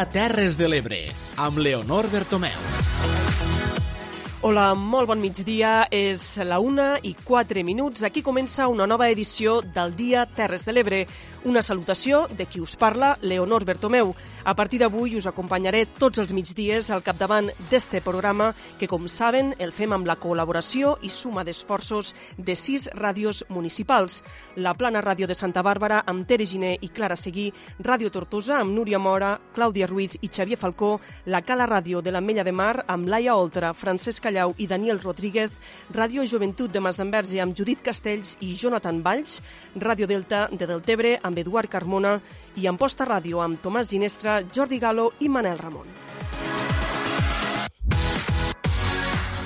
dia Terres de l'Ebre, amb Leonor Bertomeu. Hola, molt bon migdia. És la una i quatre minuts. Aquí comença una nova edició del Dia Terres de l'Ebre. Una salutació de qui us parla, Leonor Bertomeu. A partir d'avui us acompanyaré tots els migdies al capdavant d'este programa que, com saben, el fem amb la col·laboració i suma d'esforços de sis ràdios municipals. La Plana Ràdio de Santa Bàrbara amb Tere Giné i Clara Seguí, Ràdio Tortosa amb Núria Mora, Clàudia Ruiz i Xavier Falcó, la Cala Ràdio de l'Ametlla de Mar amb Laia Oltra, Francesc Callau i Daniel Rodríguez, Ràdio Joventut de Masdenverge amb Judit Castells i Jonathan Valls, Ràdio Delta de Deltebre amb Eduard Carmona i Amposta Ràdio amb Tomàs Ginestra, Jordi Galo i Manel Ramon.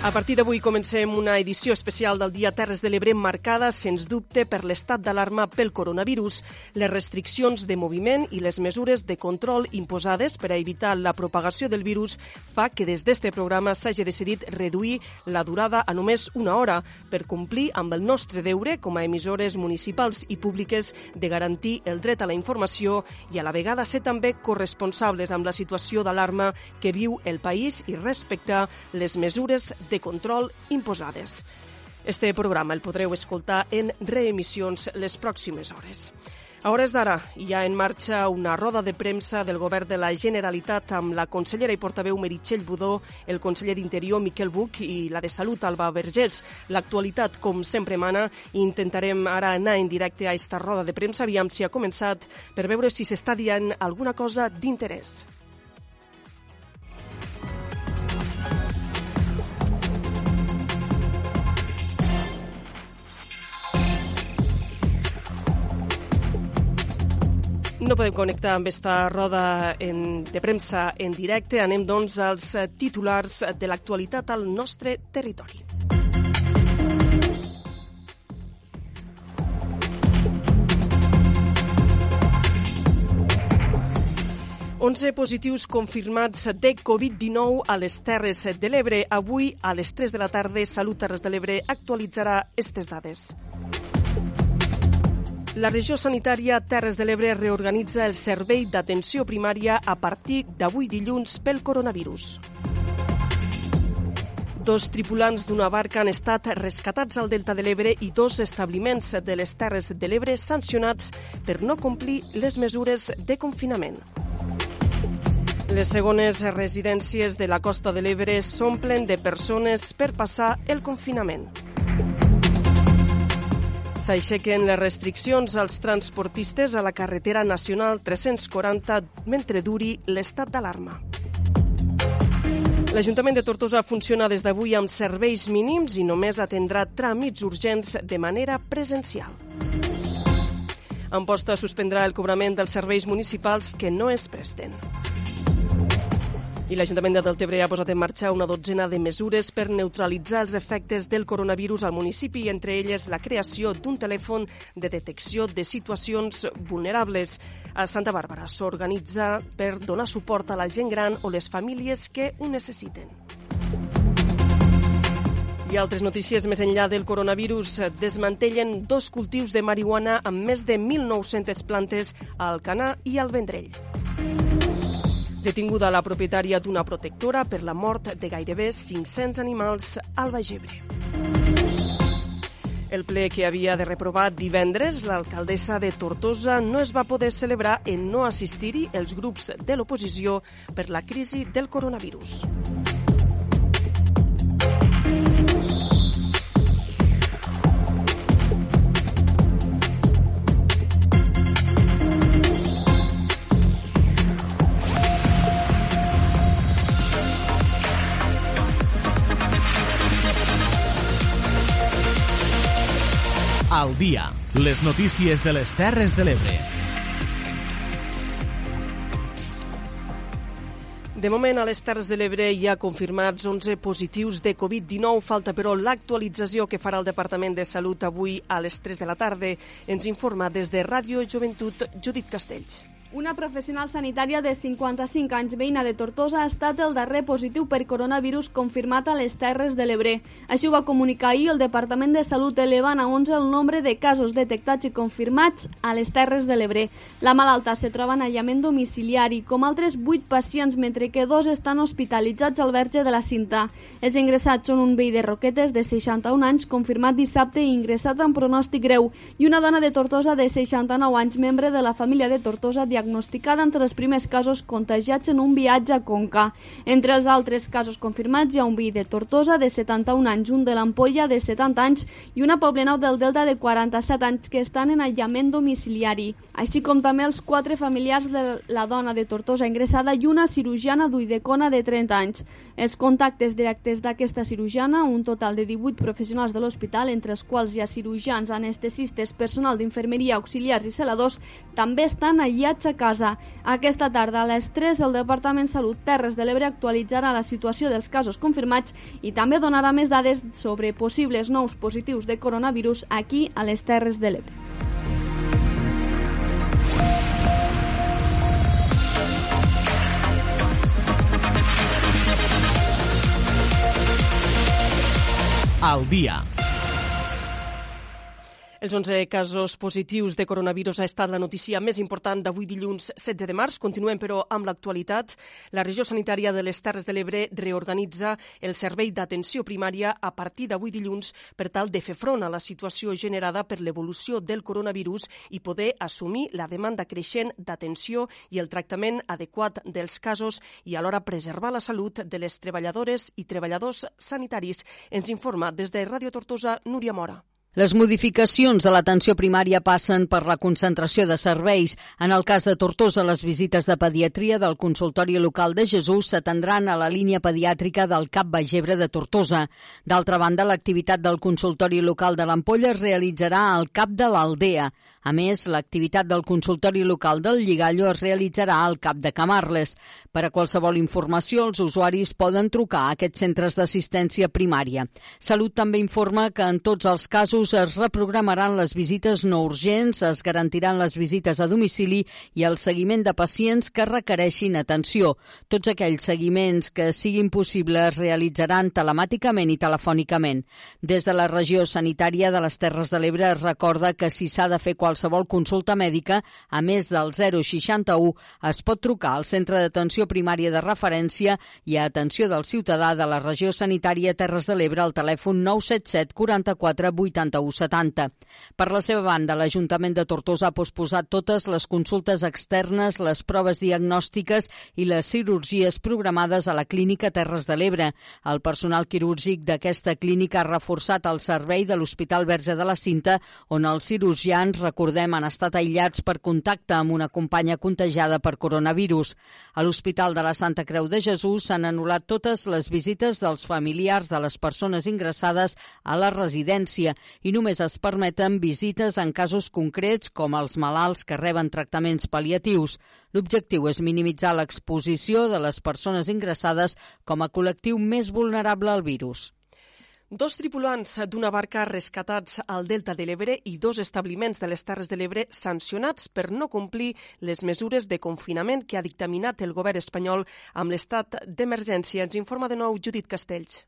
A partir d'avui comencem una edició especial del Dia Terres de l'Ebre marcada, sens dubte, per l'estat d'alarma pel coronavirus, les restriccions de moviment i les mesures de control imposades per a evitar la propagació del virus fa que des d'este programa s'hagi decidit reduir la durada a només una hora per complir amb el nostre deure com a emissores municipals i públiques de garantir el dret a la informació i a la vegada ser també corresponsables amb la situació d'alarma que viu el país i respectar les mesures de de control imposades. Este programa el podreu escoltar en reemissions les pròximes hores. A hores d'ara hi ha en marxa una roda de premsa del govern de la Generalitat amb la consellera i portaveu Meritxell Budó, el conseller d'Interior Miquel Buch i la de Salut Alba Vergés. L'actualitat, com sempre mana, intentarem ara anar en directe a esta roda de premsa, aviam si ha començat, per veure si s'està dient alguna cosa d'interès. No podem connectar amb esta roda en, de premsa en directe. Anem, doncs, als titulars de l'actualitat al nostre territori. Onze positius confirmats de Covid-19 a les Terres de l'Ebre. Avui, a les 3 de la tarda, Salut Terres de l'Ebre actualitzarà aquestes dades. La regió sanitària Terres de l'Ebre reorganitza el servei d'atenció primària a partir d'avui dilluns pel coronavirus. Dos tripulants d'una barca han estat rescatats al Delta de l'Ebre i dos establiments de les Terres de l'Ebre sancionats per no complir les mesures de confinament. Les segones residències de la costa de l'Ebre s'omplen de persones per passar el confinament. S'aixequen les restriccions als transportistes a la carretera nacional 340 mentre duri l'estat d'alarma. L'Ajuntament de Tortosa funciona des d'avui amb serveis mínims i només atendrà tràmits urgents de manera presencial. Amposta suspendrà el cobrament dels serveis municipals que no es presten. I l'Ajuntament de Deltebre ha posat en marxa una dotzena de mesures per neutralitzar els efectes del coronavirus al municipi, entre elles la creació d'un telèfon de detecció de situacions vulnerables. A Santa Bàrbara s'organitza per donar suport a la gent gran o les famílies que ho necessiten. I altres notícies més enllà del coronavirus desmantellen dos cultius de marihuana amb més de 1.900 plantes a Alcanar i al Vendrell. Detinguda la propietària d'una protectora per la mort de gairebé 500 animals al Bagebre. El ple que havia de reprovar divendres l'alcaldessa de Tortosa no es va poder celebrar en no assistir-hi els grups de l'oposició per la crisi del coronavirus. Al dia. Les notícies de les Terres de l'Ebre. De moment, a les Terres de l'Ebre hi ha confirmats 11 positius de Covid-19. Falta, però, l'actualització que farà el Departament de Salut avui a les 3 de la tarda. Ens informa des de Ràdio Joventut Judit Castells. Una professional sanitària de 55 anys, veïna de Tortosa, ha estat el darrer positiu per coronavirus confirmat a les Terres de l'Ebre. Així ho va comunicar ahir el Departament de Salut, elevant a 11 el nombre de casos detectats i confirmats a les Terres de l'Ebre. La malalta se troba en aïllament domiciliari, com altres 8 pacients, mentre que dos estan hospitalitzats al verge de la cinta. Els ingressats són un veí de Roquetes de 61 anys, confirmat dissabte i ingressat amb pronòstic greu, i una dona de Tortosa de 69 anys, membre de la família de Tortosa, diagnosticada diagnosticada entre els primers casos contagiats en un viatge a Conca. Entre els altres casos confirmats hi ha un veí de Tortosa de 71 anys, un de l'Ampolla de 70 anys i una poblenau del Delta de 47 anys que estan en aïllament domiciliari, així com també els quatre familiars de la dona de Tortosa ingressada i una cirurgiana d'Uidecona de 30 anys. Els contactes directes d'aquesta cirurgiana, un total de 18 professionals de l'hospital, entre els quals hi ha cirurgians, anestesistes, personal d'infermeria, auxiliars i celadors, també estan aïllats a casa. Aquesta tarda, a les 3, el Departament Salut Terres de l'Ebre actualitzarà la situació dels casos confirmats i també donarà més dades sobre possibles nous positius de coronavirus aquí a les Terres de l'Ebre. al dia. Els 11 casos positius de coronavirus ha estat la notícia més important d'avui dilluns 16 de març. Continuem, però, amb l'actualitat. La regió sanitària de les Terres de l'Ebre reorganitza el servei d'atenció primària a partir d'avui dilluns per tal de fer front a la situació generada per l'evolució del coronavirus i poder assumir la demanda creixent d'atenció i el tractament adequat dels casos i alhora preservar la salut de les treballadores i treballadors sanitaris. Ens informa des de Ràdio Tortosa, Núria Mora. Les modificacions de l'atenció primària passen per la concentració de serveis. En el cas de Tortosa, les visites de pediatria del consultori local de Jesús s'atendran a la línia pediàtrica del Cap Bagebre de Tortosa. D'altra banda, l'activitat del consultori local de l'Ampolla es realitzarà al Cap de l'Aldea. A més, l'activitat del consultori local del Lligallo es realitzarà al Cap de Camarles. Per a qualsevol informació, els usuaris poden trucar a aquests centres d'assistència primària. Salut també informa que en tots els casos es reprogramaran les visites no urgents, es garantiran les visites a domicili i el seguiment de pacients que requereixin atenció. Tots aquells seguiments que siguin possibles es realitzaran telemàticament i telefònicament. Des de la regió sanitària de les Terres de l'Ebre es recorda que si s'ha de fer qualsevol consulta mèdica, a més del 061, es pot trucar al centre d'atenció primària de referència i a atenció del ciutadà de la regió sanitària Terres de l'Ebre al telèfon 977 44 80 7170. Per la seva banda, l'Ajuntament de Tortosa ha posposat totes les consultes externes, les proves diagnòstiques i les cirurgies programades a la Clínica Terres de l'Ebre. El personal quirúrgic d'aquesta clínica ha reforçat el servei de l'Hospital Verge de la Cinta, on els cirurgians, recordem, han estat aïllats per contacte amb una companya contagiada per coronavirus. A l'Hospital de la Santa Creu de Jesús s'han anul·lat totes les visites dels familiars de les persones ingressades a la residència i només es permeten visites en casos concrets com els malalts que reben tractaments pal·liatius. L'objectiu és minimitzar l'exposició de les persones ingressades com a col·lectiu més vulnerable al virus. Dos tripulants d'una barca rescatats al Delta de l'Ebre i dos establiments de les Terres de l'Ebre sancionats per no complir les mesures de confinament que ha dictaminat el govern espanyol amb l'estat d'emergència. Ens informa de nou Judit Castells.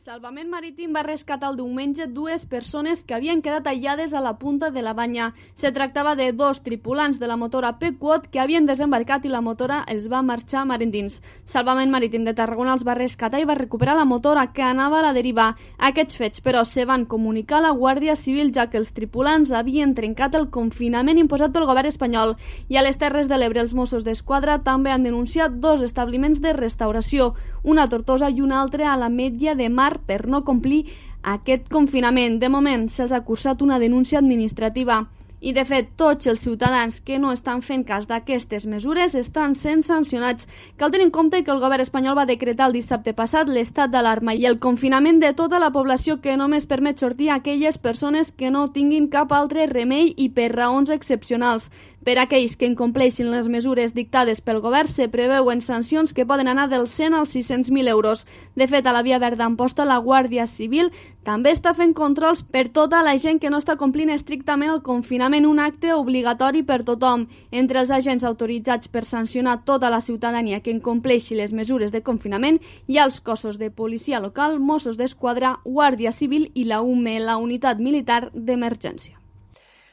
Salvament Marítim va rescatar el diumenge dues persones que havien quedat aïllades a la punta de la banya. Se tractava de dos tripulants de la motora Pequot que havien desembarcat i la motora els va marxar mar endins. Salvament Marítim de Tarragona els va rescatar i va recuperar la motora que anava a la deriva. Aquests fets, però, se van comunicar a la Guàrdia Civil ja que els tripulants havien trencat el confinament imposat pel govern espanyol i a les Terres de l'Ebre els Mossos d'Esquadra també han denunciat dos establiments de restauració, una a Tortosa i una altra a la Metlla de Mar Mar per no complir aquest confinament. De moment se'ls ha cursat una denúncia administrativa. I, de fet, tots els ciutadans que no estan fent cas d'aquestes mesures estan sent sancionats. Cal tenir en compte que el govern espanyol va decretar el dissabte passat l'estat d'alarma i el confinament de tota la població que només permet sortir a aquelles persones que no tinguin cap altre remei i per raons excepcionals. Per a aquells que incompleixin les mesures dictades pel govern se preveuen sancions que poden anar dels 100 als 600.000 euros. De fet, a la Via Verda Amposta la Guàrdia Civil també està fent controls per tota la gent que no està complint estrictament el confinament, un acte obligatori per tothom. Entre els agents autoritzats per sancionar tota la ciutadania que incompleixi les mesures de confinament hi ha els cossos de policia local, Mossos d'Esquadra, Guàrdia Civil i la UME, la Unitat Militar d'Emergència.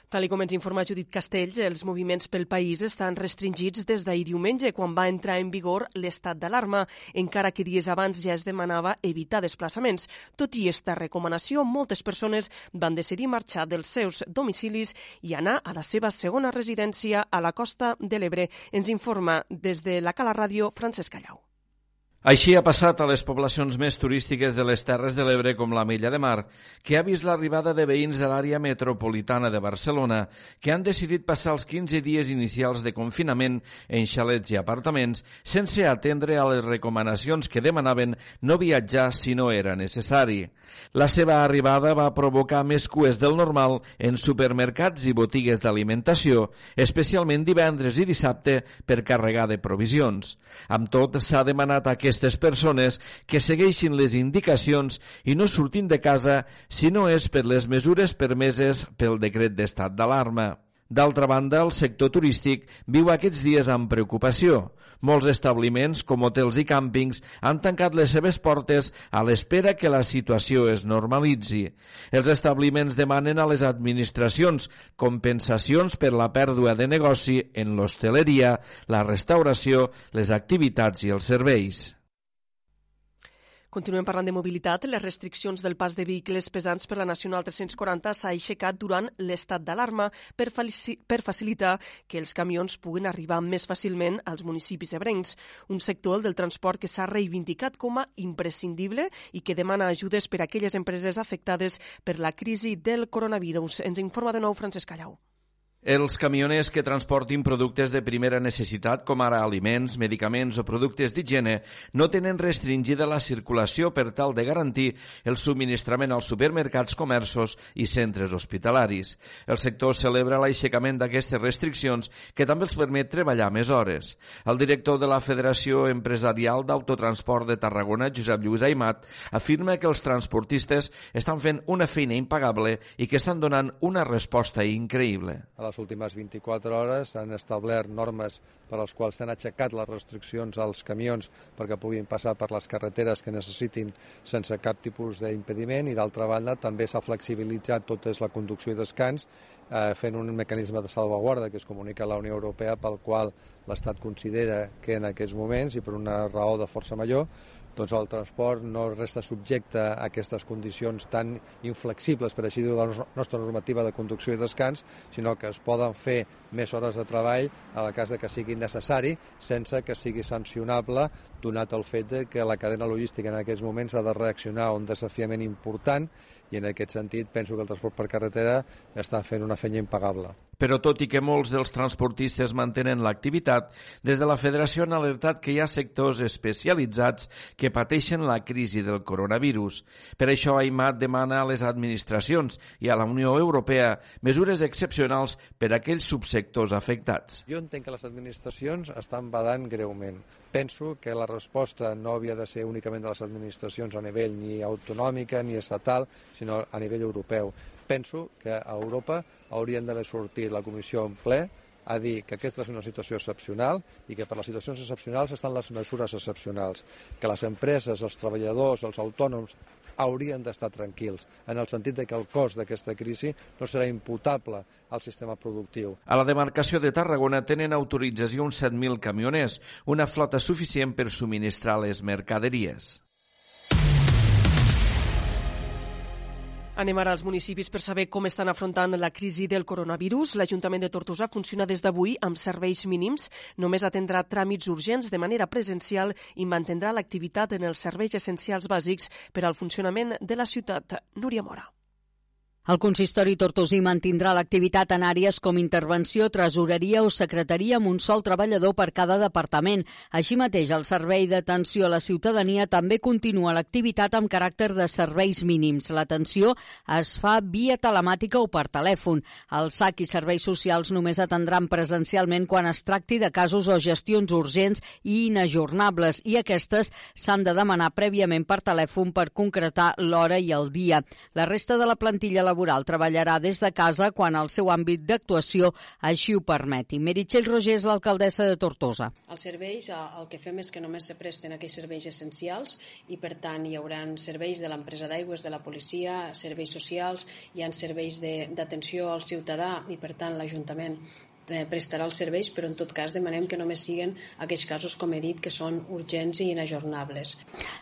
Tal com ens informa Judit Castells, els moviments pel país estan restringits des d'ahir diumenge, quan va entrar en vigor l'estat d'alarma, encara que dies abans ja es demanava evitar desplaçaments. Tot i esta recomanació, moltes persones van decidir marxar dels seus domicilis i anar a la seva segona residència a la costa de l'Ebre. Ens informa des de la Cala Ràdio Francesc Callau. Així ha passat a les poblacions més turístiques de les Terres de l'Ebre com la Mella de Mar, que ha vist l'arribada de veïns de l'àrea metropolitana de Barcelona que han decidit passar els 15 dies inicials de confinament en xalets i apartaments sense atendre a les recomanacions que demanaven no viatjar si no era necessari. La seva arribada va provocar més cues del normal en supermercats i botigues d'alimentació, especialment divendres i dissabte per carregar de provisions. Amb tot, s'ha demanat aquest aquestes persones que segueixin les indicacions i no surtin de casa si no és per les mesures permeses pel decret d'estat d'alarma. D'altra banda, el sector turístic viu aquests dies amb preocupació. Molts establiments, com hotels i càmpings, han tancat les seves portes a l'espera que la situació es normalitzi. Els establiments demanen a les administracions compensacions per la pèrdua de negoci en l'hostaleria, la restauració, les activitats i els serveis. Continuem parlant de mobilitat. Les restriccions del pas de vehicles pesants per la Nacional 340 s'ha aixecat durant l'estat d'alarma per, per facilitar que els camions puguin arribar més fàcilment als municipis ebrencs. Un sector, el del transport, que s'ha reivindicat com a imprescindible i que demana ajudes per a aquelles empreses afectades per la crisi del coronavirus. Ens informa de nou Francesc Callau. Els camioners que transportin productes de primera necessitat, com ara aliments, medicaments o productes d'higiene, no tenen restringida la circulació per tal de garantir el subministrament als supermercats, comerços i centres hospitalaris. El sector celebra l'aixecament d'aquestes restriccions que també els permet treballar més hores. El director de la Federació Empresarial d'Autotransport de Tarragona, Josep Lluís Aimat, afirma que els transportistes estan fent una feina impagable i que estan donant una resposta increïble. A les les últimes 24 hores s'han establert normes per les quals s'han aixecat les restriccions als camions perquè puguin passar per les carreteres que necessitin sense cap tipus d'impediment i d'altra banda també s'ha flexibilitzat tot és la conducció i descans eh, fent un mecanisme de salvaguarda que es comunica a la Unió Europea pel qual l'Estat considera que en aquests moments i per una raó de força major doncs el transport no resta subjecte a aquestes condicions tan inflexibles, per així dir la nostra normativa de conducció i descans, sinó que es poden fer més hores de treball a la cas de que sigui necessari, sense que sigui sancionable, donat el fet de que la cadena logística en aquests moments ha de reaccionar a un desafiament important i en aquest sentit penso que el transport per carretera està fent una feina impagable. Però tot i que molts dels transportistes mantenen l'activitat, des de la Federació han alertat que hi ha sectors especialitzats que pateixen la crisi del coronavirus. Per això AIMAT demana a les administracions i a la Unió Europea mesures excepcionals per a aquells subsectors afectats. Jo entenc que les administracions estan badant greument. Penso que la resposta no havia de ser únicament de les administracions a nivell ni autonòmica ni estatal, sinó a nivell europeu. Penso que a Europa haurien d'haver sortit la Comissió en ple a dir que aquesta és una situació excepcional i que per les situacions excepcionals estan les mesures excepcionals, que les empreses, els treballadors, els autònoms haurien d'estar tranquils, en el sentit de que el cost d'aquesta crisi no serà imputable al sistema productiu. A la demarcació de Tarragona tenen autorització uns 7.000 camioners, una flota suficient per subministrar les mercaderies. Anem ara als municipis per saber com estan afrontant la crisi del coronavirus. L'Ajuntament de Tortosa funciona des d'avui amb serveis mínims. Només atendrà tràmits urgents de manera presencial i mantindrà l'activitat en els serveis essencials bàsics per al funcionament de la ciutat. Núria Mora. El consistori tortosí mantindrà l'activitat en àrees com intervenció, tresoreria o secretaria amb un sol treballador per cada departament. Així mateix, el servei d'atenció a la ciutadania també continua l'activitat amb caràcter de serveis mínims. L'atenció es fa via telemàtica o per telèfon. El SAC i serveis socials només atendran presencialment quan es tracti de casos o gestions urgents i inajornables i aquestes s'han de demanar prèviament per telèfon per concretar l'hora i el dia. La resta de la plantilla laboral laboral treballarà des de casa quan el seu àmbit d'actuació així ho permeti. Meritxell Roger és l'alcaldessa de Tortosa. Els serveis, el que fem és que només se presten aquells serveis essencials i, per tant, hi haurà serveis de l'empresa d'aigües, de la policia, serveis socials, hi ha serveis d'atenció al ciutadà i, per tant, l'Ajuntament eh, prestarà els serveis, però en tot cas demanem que només siguin aquells casos, com he dit, que són urgents i inajornables.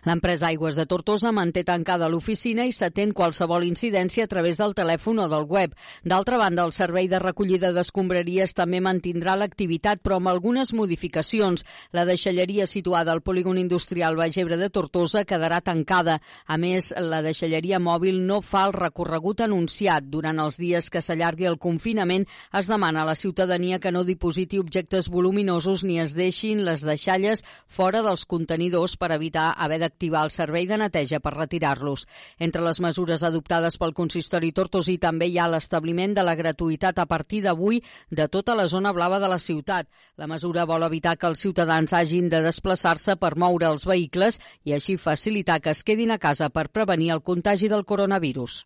L'empresa Aigües de Tortosa manté tancada l'oficina i s'atén qualsevol incidència a través del telèfon o del web. D'altra banda, el servei de recollida d'escombraries també mantindrà l'activitat, però amb algunes modificacions. La deixalleria situada al polígon industrial Bagebre de Tortosa quedarà tancada. A més, la deixalleria mòbil no fa el recorregut anunciat. Durant els dies que s'allargui el confinament, es demana a la ciutadania ciutadania que no dipositi objectes voluminosos ni es deixin les deixalles fora dels contenidors per evitar haver d'activar el servei de neteja per retirar-los. Entre les mesures adoptades pel consistori Tortosí també hi ha l'establiment de la gratuïtat a partir d'avui de tota la zona blava de la ciutat. La mesura vol evitar que els ciutadans hagin de desplaçar-se per moure els vehicles i així facilitar que es quedin a casa per prevenir el contagi del coronavirus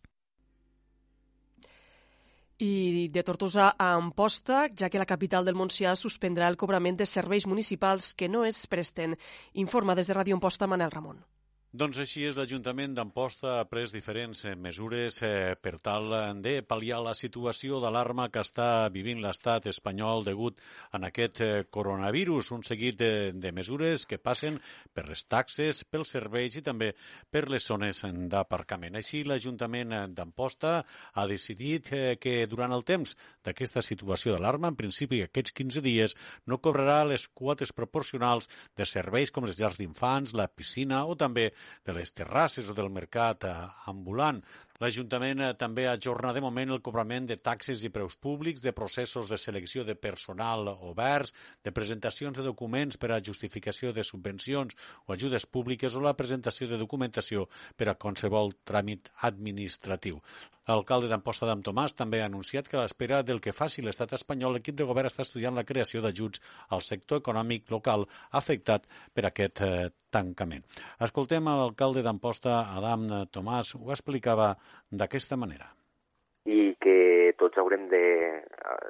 i de Tortosa a Amposta, ja que la capital del Montsià suspendrà el cobrament de serveis municipals que no es presten. Informa des de Ràdio Amposta Manel Ramon. Doncs així és, l'Ajuntament d'Amposta ha pres diferents eh, mesures eh, per tal de pal·liar la situació d'alarma que està vivint l'estat espanyol degut a aquest eh, coronavirus. Un seguit de, de mesures que passen per les taxes, pels serveis i també per les zones d'aparcament. Així, l'Ajuntament d'Amposta ha decidit que durant el temps d'aquesta situació d'alarma, en principi aquests 15 dies, no cobrarà les quotes proporcionals de serveis com les llars d'infants, la piscina o també de les terrasses o del mercat eh, ambulant. L'Ajuntament eh, també ajorna de moment el cobrament de taxes i preus públics, de processos de selecció de personal oberts, de presentacions de documents per a justificació de subvencions o ajudes públiques o la presentació de documentació per a qualsevol tràmit administratiu. L'alcalde d'Amposta d'Am Tomàs també ha anunciat que a l'espera del que faci l'estat espanyol, l'equip de govern està estudiant la creació d'ajuts al sector econòmic local afectat per aquest eh, tancament. Escoltem l'alcalde d'Amposta, Adam Tomàs, ho explicava d'aquesta manera. I que tots haurem de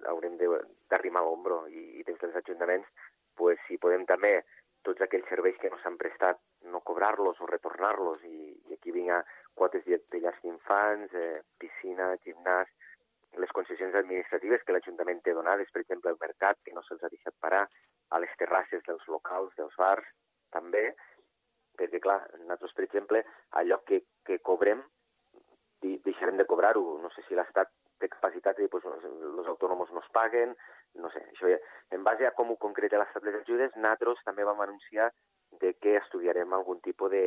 haurem d'arrimar l'ombro i, i des dels ajuntaments pues, si podem també tots aquells serveis que no s'han prestat no cobrar-los o retornar-los i, i aquí vinga quotes de, llars d'infants, eh, piscina, gimnàs, les concessions administratives que l'Ajuntament té donades, per exemple, el mercat, que no se'ls ha deixat parar, a les terrasses dels locals, dels bars, també, perquè, clar, nosaltres, per exemple, allò que, que cobrem, deixarem de cobrar-ho. No sé si l'Estat té capacitat de dir, pues, els autònoms no es paguen, no sé, això ja, en base a com ho concreta l'estat les ajudes, nosaltres també vam anunciar de que estudiarem algun tipus de,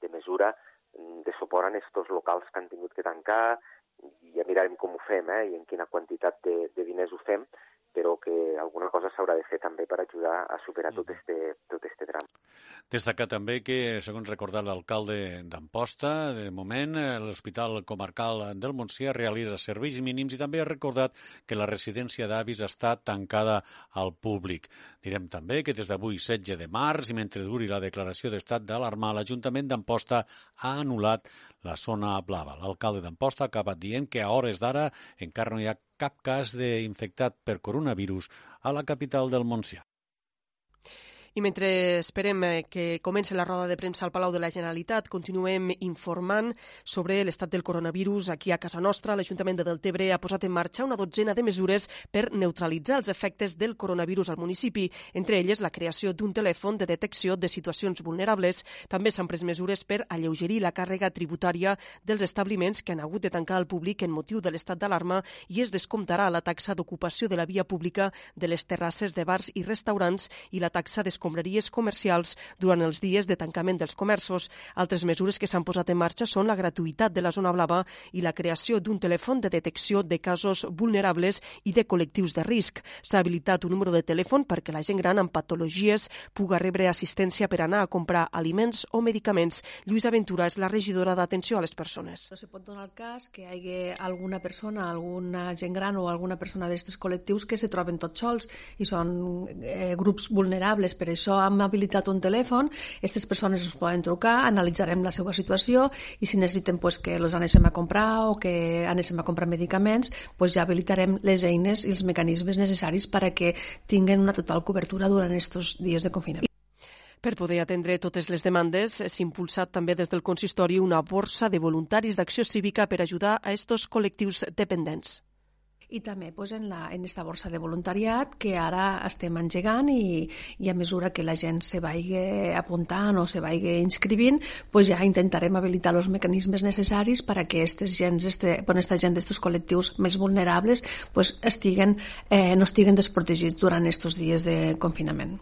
de mesura de suport a aquests locals que han tingut que tancar i ja mirarem com ho fem eh, i en quina quantitat de, de diners ho fem, però que alguna cosa s'haurà de fer també per ajudar a superar tot este, tot este tram. Destacar també que, segons recordat l'alcalde d'Amposta, de moment eh, l'Hospital Comarcal del Montsià realitza serveis mínims i també ha recordat que la residència d'avis està tancada al públic. Direm també que des d'avui 16 de març i mentre duri la declaració d'estat d'alarma, l'Ajuntament d'Amposta ha anul·lat la zona blava. L'alcalde d'Amposta ha acabat dient que a hores d'ara encara no hi ha cap cas d'infectat per coronavirus a la capital del Montsià. I mentre esperem eh, que comenci la roda de premsa al Palau de la Generalitat, continuem informant sobre l'estat del coronavirus aquí a casa nostra. L'Ajuntament de Deltebre ha posat en marxa una dotzena de mesures per neutralitzar els efectes del coronavirus al municipi, entre elles la creació d'un telèfon de detecció de situacions vulnerables. També s'han pres mesures per alleugerir la càrrega tributària dels establiments que han hagut de tancar al públic en motiu de l'estat d'alarma i es descomptarà la taxa d'ocupació de la via pública de les terrasses de bars i restaurants i la taxa d'escomptació escombraries comercials durant els dies de tancament dels comerços. Altres mesures que s'han posat en marxa són la gratuïtat de la zona blava i la creació d'un telèfon de detecció de casos vulnerables i de col·lectius de risc. S'ha habilitat un número de telèfon perquè la gent gran amb patologies puga rebre assistència per anar a comprar aliments o medicaments. Lluïsa Ventura és la regidora d'atenció a les persones. No se pot donar el cas que hi hagi alguna persona, alguna gent gran o alguna persona d'aquests col·lectius que se troben tots sols i són eh, grups vulnerables. Per això hem habilitat un telèfon, aquestes persones ens poden trucar, analitzarem la seva situació i si necessiten pues, que els anéssim a comprar o que anéssim a comprar medicaments, pues, ja habilitarem les eines i els mecanismes necessaris per a que tinguen una total cobertura durant aquests dies de confinament. Per poder atendre totes les demandes, s'ha impulsat també des del consistori una borsa de voluntaris d'acció cívica per ajudar a estos col·lectius dependents i també pues, en, la, en esta borsa de voluntariat que ara estem engegant i, i a mesura que la gent se vagi apuntant o se vagi inscrivint, pues ja intentarem habilitar els mecanismes necessaris per a que estes gens, este, bueno, esta gent d'estos col·lectius més vulnerables pues, estiguen, eh, no estiguen desprotegits durant aquests dies de confinament.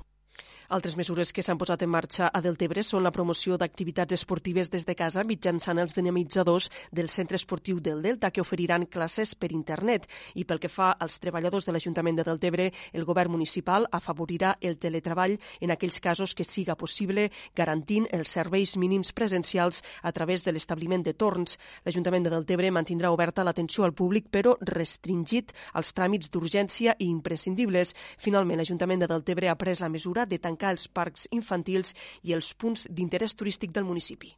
Altres mesures que s'han posat en marxa a Deltebre són la promoció d'activitats esportives des de casa mitjançant els dinamitzadors del Centre Esportiu del Delta, que oferiran classes per internet. I pel que fa als treballadors de l'Ajuntament de Deltebre, el govern municipal afavorirà el teletreball en aquells casos que siga possible, garantint els serveis mínims presencials a través de l'establiment de torns. L'Ajuntament de Deltebre mantindrà oberta l'atenció al públic, però restringit als tràmits d'urgència i imprescindibles. Finalment, l'Ajuntament de Deltebre ha pres la mesura de tancar tancar els parcs infantils i els punts d'interès turístic del municipi.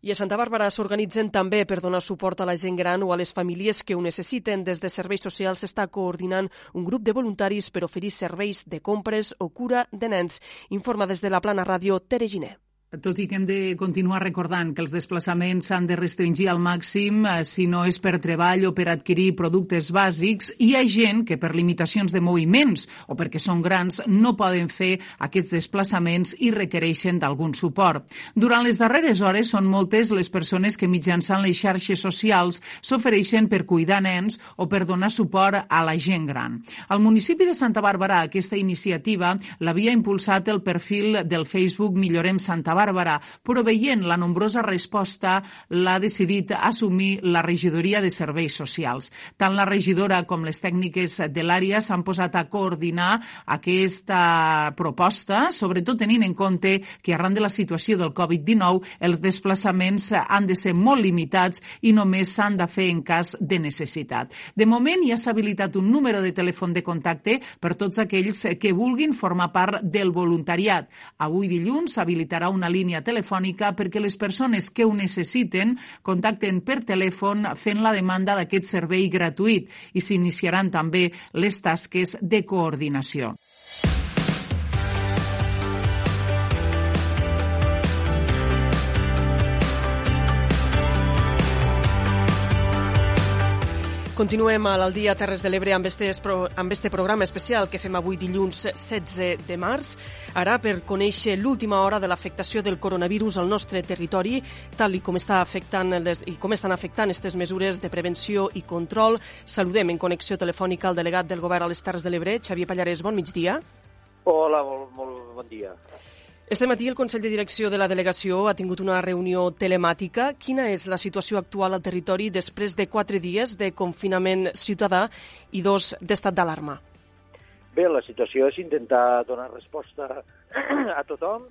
I a Santa Bàrbara s'organitzen també per donar suport a la gent gran o a les famílies que ho necessiten. Des de Serveis Socials s'està coordinant un grup de voluntaris per oferir serveis de compres o cura de nens. Informa des de la Plana Ràdio Tere Giner. Tot i que hem de continuar recordant que els desplaçaments s'han de restringir al màxim eh, si no és per treball o per adquirir productes bàsics, hi ha gent que per limitacions de moviments o perquè són grans no poden fer aquests desplaçaments i requereixen d'algun suport. Durant les darreres hores són moltes les persones que mitjançant les xarxes socials s'ofereixen per cuidar nens o per donar suport a la gent gran. Al municipi de Santa Bàrbara aquesta iniciativa l'havia impulsat el perfil del Facebook Millorem Santa Bàrbara, però veient la nombrosa resposta l'ha decidit assumir la regidoria de serveis socials. Tant la regidora com les tècniques de l'àrea s'han posat a coordinar aquesta proposta, sobretot tenint en compte que arran de la situació del Covid-19 els desplaçaments han de ser molt limitats i només s'han de fer en cas de necessitat. De moment ja s'ha habilitat un número de telèfon de contacte per tots aquells que vulguin formar part del voluntariat. Avui dilluns s'habilitarà una una línia telefònica perquè les persones que ho necessiten contacten per telèfon fent la demanda d'aquest servei gratuït i s'iniciaran també les tasques de coordinació. Continuem a l'Aldia Terres de l'Ebre amb, este, amb este programa especial que fem avui dilluns 16 de març. Ara per conèixer l'última hora de l'afectació del coronavirus al nostre territori, tal i com, està afectant les, i com estan afectant aquestes mesures de prevenció i control. Saludem en connexió telefònica el delegat del Govern a les Terres de l'Ebre, Xavier Pallarès. Bon migdia. Hola, molt, molt bon dia. Este matí el Consell de Direcció de la Delegació ha tingut una reunió telemàtica. Quina és la situació actual al territori després de quatre dies de confinament ciutadà i dos d'estat d'alarma? Bé, la situació és intentar donar resposta a tothom,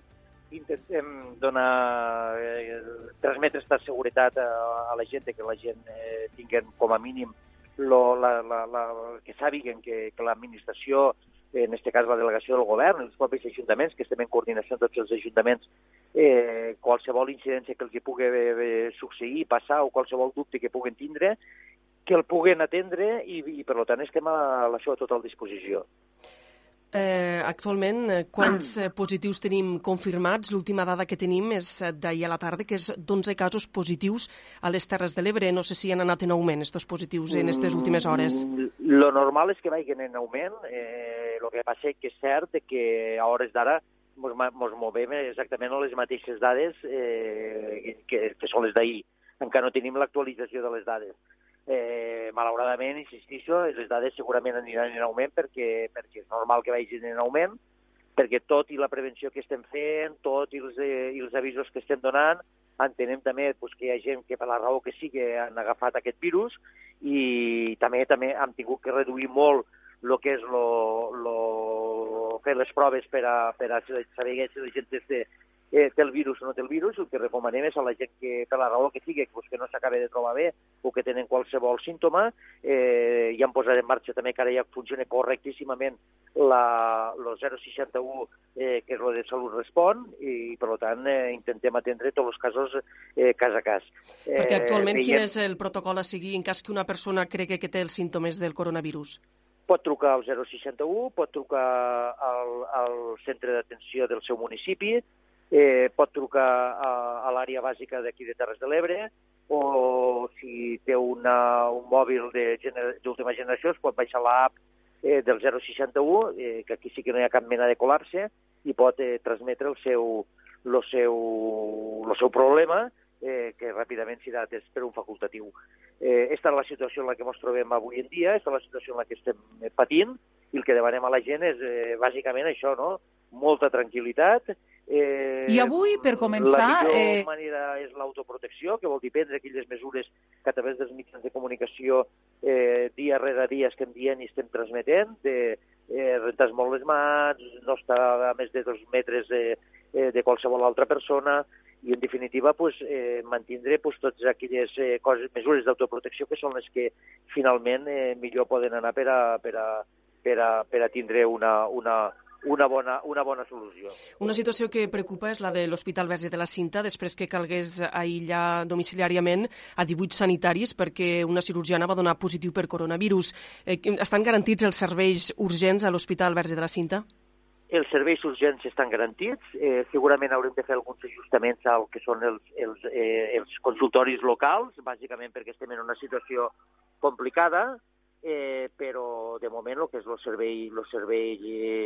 intentem donar, eh, transmetre aquesta seguretat a, a la gent, que la gent eh, tinguen com a mínim lo, la, la, la, que sàpiguen que, que l'administració en aquest cas la delegació del govern, els propis ajuntaments, que estem en coordinació amb tots els ajuntaments, eh, qualsevol incidència que els hi pugui eh, succeir, passar o qualsevol dubte que puguen tindre, que el puguen atendre i, i per tant estem a la seva total disposició. Eh, actualment, eh, quants eh, positius tenim confirmats? L'última dada que tenim és eh, d'ahir a la tarda, que és d'11 casos positius a les Terres de l'Ebre. No sé si han anat en augment, estos positius, en aquestes últimes hores. Mm, lo normal és que vagin en augment. Eh, lo que passa que és cert que a hores d'ara ens movem exactament a les mateixes dades eh, que, que són les d'ahir. Encara no tenim l'actualització de les dades Eh, malauradament, insistixo, les dades segurament aniran en augment perquè, perquè és normal que vagin en augment, perquè tot i la prevenció que estem fent, tot i els, eh, i els avisos que estem donant, entenem també pues, que hi ha gent que per la raó que sigui han agafat aquest virus i també també hem tingut que reduir molt el que és lo, lo, fer les proves per a, per a saber si la gent té, eh, té el virus o no té el virus, el que recomanem és a la gent que, per la raó que sigui, pues, que no s'acabi de trobar bé o que tenen qualsevol símptoma, eh, ja han posat en marxa també que ara ja funciona correctíssimament la, el 061, eh, que és el de Salut Respon, i per tant eh, intentem atendre tots els casos eh, cas a cas. Eh, Perquè actualment veiem... quin és el protocol a seguir en cas que una persona cregui que té els símptomes del coronavirus? Pot trucar al 061, pot trucar al, al centre d'atenció del seu municipi, eh, pot trucar a, a l'àrea bàsica d'aquí de Terres de l'Ebre o si té una, un mòbil d'última gener, generació es pot baixar l'app eh, del 061, eh, que aquí sí que no hi ha cap mena de col·lapse, i pot eh, transmetre el seu, el seu, el seu problema, eh, que ràpidament serà atès per un facultatiu. Eh, esta és la situació en la que ens trobem avui en dia, esta és la situació en la que estem patint, i el que demanem a la gent és eh, bàsicament això, no? molta tranquil·litat, Eh, I avui, per començar... La millor eh... manera és l'autoprotecció, que vol dir prendre aquelles mesures que a través dels mitjans de comunicació eh, dia rere dia estem dient i estem transmetent, de eh, rentar molt les mans, no estar a més de dos metres de, eh, de qualsevol altra persona, i en definitiva pues, eh, mantindre pues, totes aquelles eh, coses, mesures d'autoprotecció que són les que finalment eh, millor poden anar per a, per a, per a, per a tindre una, una, una bona, una bona solució. Una situació que preocupa és la de l'Hospital Verge de la Cinta, després que calgués aïllar domiciliàriament a 18 sanitaris perquè una cirurgiana va donar positiu per coronavirus. Eh, estan garantits els serveis urgents a l'Hospital Verge de la Cinta? Els serveis urgents estan garantits. Eh, segurament haurem de fer alguns ajustaments al que són els, els, eh, els consultoris locals, bàsicament perquè estem en una situació complicada, eh, però de moment el que és el servei, el servei,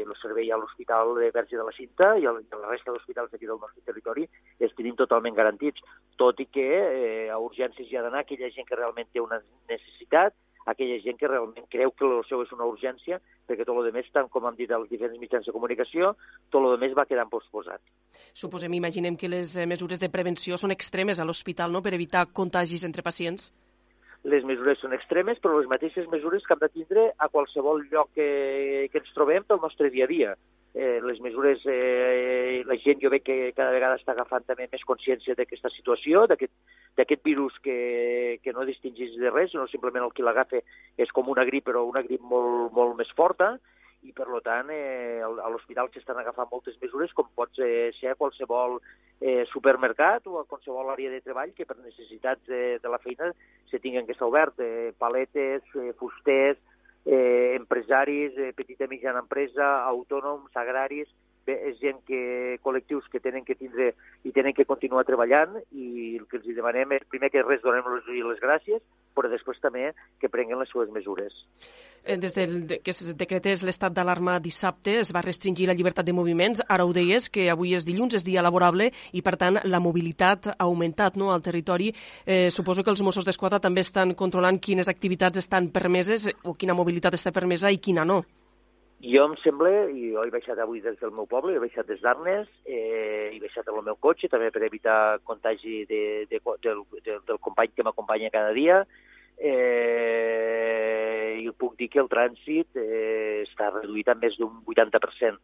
el servei a l'Hospital de Verge de la Cinta i a la resta d'hospitals d'aquí del nostre territori els tenim totalment garantits, tot i que eh, a urgències hi ha d'anar aquella gent que realment té una necessitat, aquella gent que realment creu que el seu és una urgència, perquè tot el més, tant com hem dit als diferents mitjans de comunicació, tot el més va quedar posposat. Suposem, imaginem que les eh, mesures de prevenció són extremes a l'hospital, no?, per evitar contagis entre pacients les mesures són extremes, però les mateixes mesures que hem de tindre a qualsevol lloc que, que ens trobem pel nostre dia a dia. Eh, les mesures, eh, la gent jo veig que cada vegada està agafant també més consciència d'aquesta situació, d'aquest virus que, que no distingís de res, no simplement el que l'agafa és com una grip, però una grip molt, molt més forta, i per tant eh, a l'hospital s'estan agafant moltes mesures com pot ser, ser a qualsevol eh, supermercat o a qualsevol àrea de treball que per necessitats de, de la feina se tinguin que estar obert, eh, paletes, eh, fusters, eh, empresaris, eh, petita i mitjana empresa, autònoms, agraris, és gent que, col·lectius que tenen que tindre i tenen que continuar treballant i el que els demanem és primer que res donem-los les gràcies, però després també que prenguen les seves mesures. Eh, des del, que es decretés l'estat d'alarma dissabte es va restringir la llibertat de moviments. Ara ho deies, que avui és dilluns, és dia laborable, i per tant la mobilitat ha augmentat no, al territori. Eh, suposo que els Mossos d'Esquadra també estan controlant quines activitats estan permeses o quina mobilitat està permesa i quina no. Jo em sembla, i jo he baixat avui des del meu poble, he baixat des d'Arnes, eh, he baixat amb el meu cotxe, també per evitar contagi de, de, del, del, del company que m'acompanya cada dia, eh, i puc dir que el trànsit eh, està reduït a més d'un 80%.